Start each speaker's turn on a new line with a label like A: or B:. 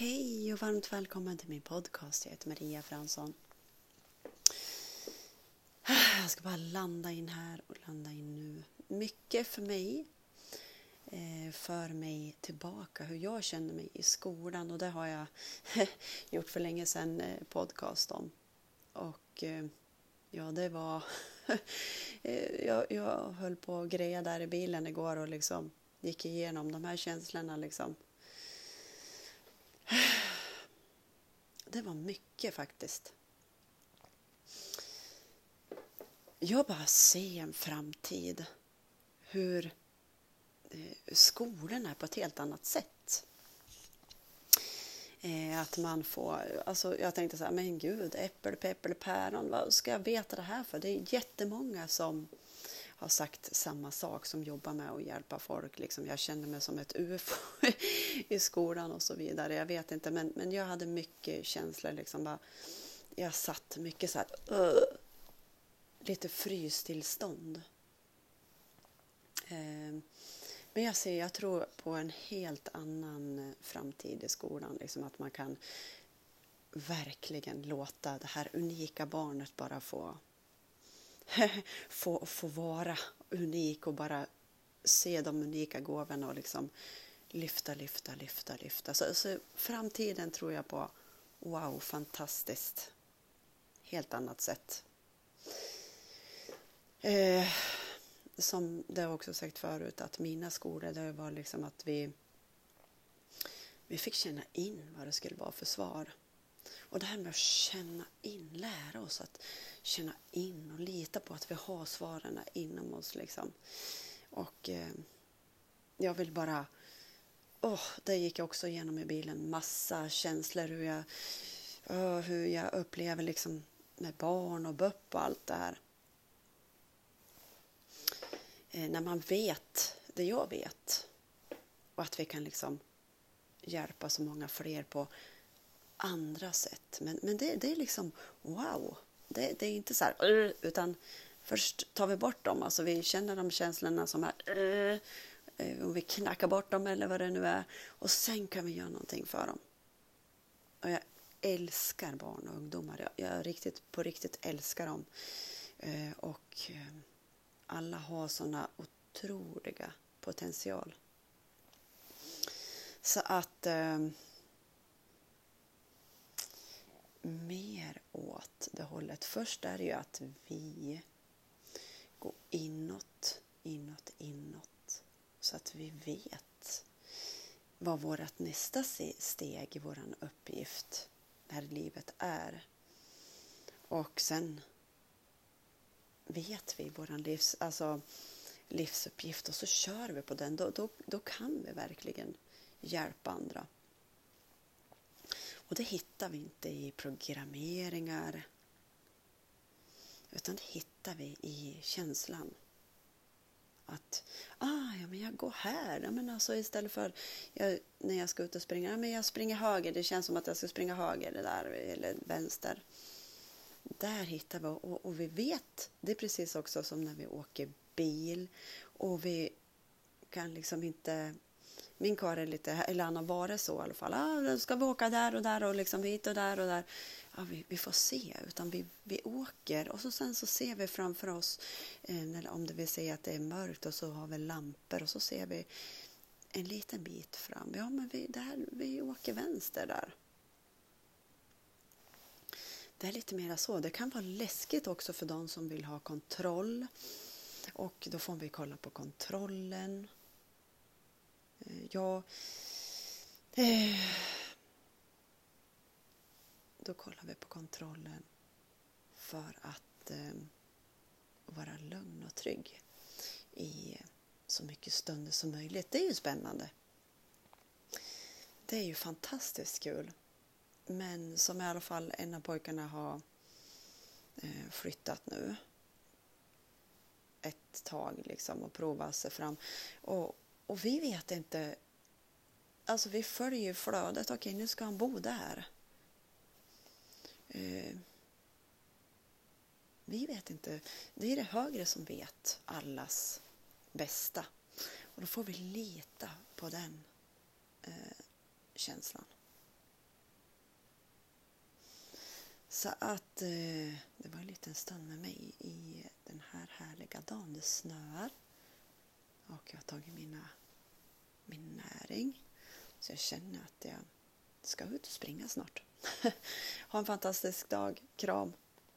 A: Hej och varmt välkommen till min podcast. Jag heter Maria Fransson. Jag ska bara landa in här och landa in nu. Mycket för mig eh, för mig tillbaka hur jag känner mig i skolan och det har jag gjort för länge sedan eh, podcast om. Och eh, ja, det var... jag, jag höll på att greja där i bilen igår och liksom gick igenom de här känslorna liksom Det var mycket faktiskt. Jag bara ser en framtid hur eh, skolorna är på ett helt annat sätt. Eh, att man får, alltså jag tänkte så här, men gud, äpple, peppel, päron, vad ska jag veta det här för? Det är jättemånga som har sagt samma sak som jobbar med att hjälpa folk. Liksom, jag kände mig som ett ufo i skolan och så vidare. Jag vet inte, men, men jag hade mycket känslor. Liksom, bara, jag satt mycket så här, uh, lite frystillstånd. Eh, men jag ser, jag tror på en helt annan framtid i skolan. Liksom att man kan verkligen låta det här unika barnet bara få få, få vara unik och bara se de unika gåvorna och liksom lyfta, lyfta, lyfta, lyfta. Så, så framtiden tror jag på, wow, fantastiskt. Helt annat sätt. Eh, som det har också sagt förut, att mina skolor, det var liksom att vi, vi fick känna in vad det skulle vara för svar. Och det här med att känna in, lära oss att känna in och lita på att vi har svaren inom oss. Liksom. Och eh, jag vill bara... Oh, det gick jag också igenom i bilen. Massa känslor. Hur jag, oh, hur jag upplever liksom med barn och BUP och allt det här. Eh, när man vet det jag vet och att vi kan liksom hjälpa så många fler på andra sätt. Men, men det, det är liksom wow. Det, det är inte så här, utan först tar vi bort dem. Alltså vi känner de känslorna som är eh, om vi knackar bort dem eller vad det nu är. Och sen kan vi göra någonting för dem. Och jag älskar barn och ungdomar. Jag, jag riktigt, på riktigt älskar dem. Eh, och eh, alla har såna otroliga potential. Så att eh, mer åt det hållet. Först är det ju att vi går inåt, inåt, inåt så att vi vet vad vårt nästa steg i vår uppgift här i livet är. Och sen vet vi vår livs, alltså livsuppgift och så kör vi på den. Då, då, då kan vi verkligen hjälpa andra. Och det hittar vi inte i programmeringar utan det hittar vi i känslan. Att ah, ja, men jag går här. Ja, men alltså istället för jag, när jag ska ut och springa, ja, men jag springer höger. Det känns som att jag ska springa höger det där, eller vänster. Där hittar vi och, och vi vet. Det är precis också som när vi åker bil och vi kan liksom inte min karl är lite, eller han har varit så i alla fall. Ah, då ska vi åka där och där och liksom hit och där och där. Ah, vi, vi får se, utan vi, vi åker och så sen så ser vi framför oss, eh, om det vill säga att det är mörkt och så har vi lampor och så ser vi en liten bit fram. Ja, men vi, där, vi åker vänster där. Det är lite mera så. Det kan vara läskigt också för de som vill ha kontroll. Och då får vi kolla på kontrollen. Eh, ja... jag... Då kollar vi på kontrollen för att eh, vara lugn och trygg i så mycket stunder som möjligt. Det är ju spännande. Det är ju fantastiskt kul. Men som i alla fall en av pojkarna har flyttat nu ett tag liksom och provat sig fram. Och och vi vet inte. Alltså vi följer flödet. Okej, nu ska han bo där. Eh, vi vet inte. Det är det högre som vet allas bästa. Och då får vi lita på den eh, känslan. Så att eh, det var en liten stund med mig i den här härliga dagen. Det snöar. Och jag har tagit mina, min näring. Så jag känner att jag ska ut och springa snart. ha en fantastisk dag. Kram!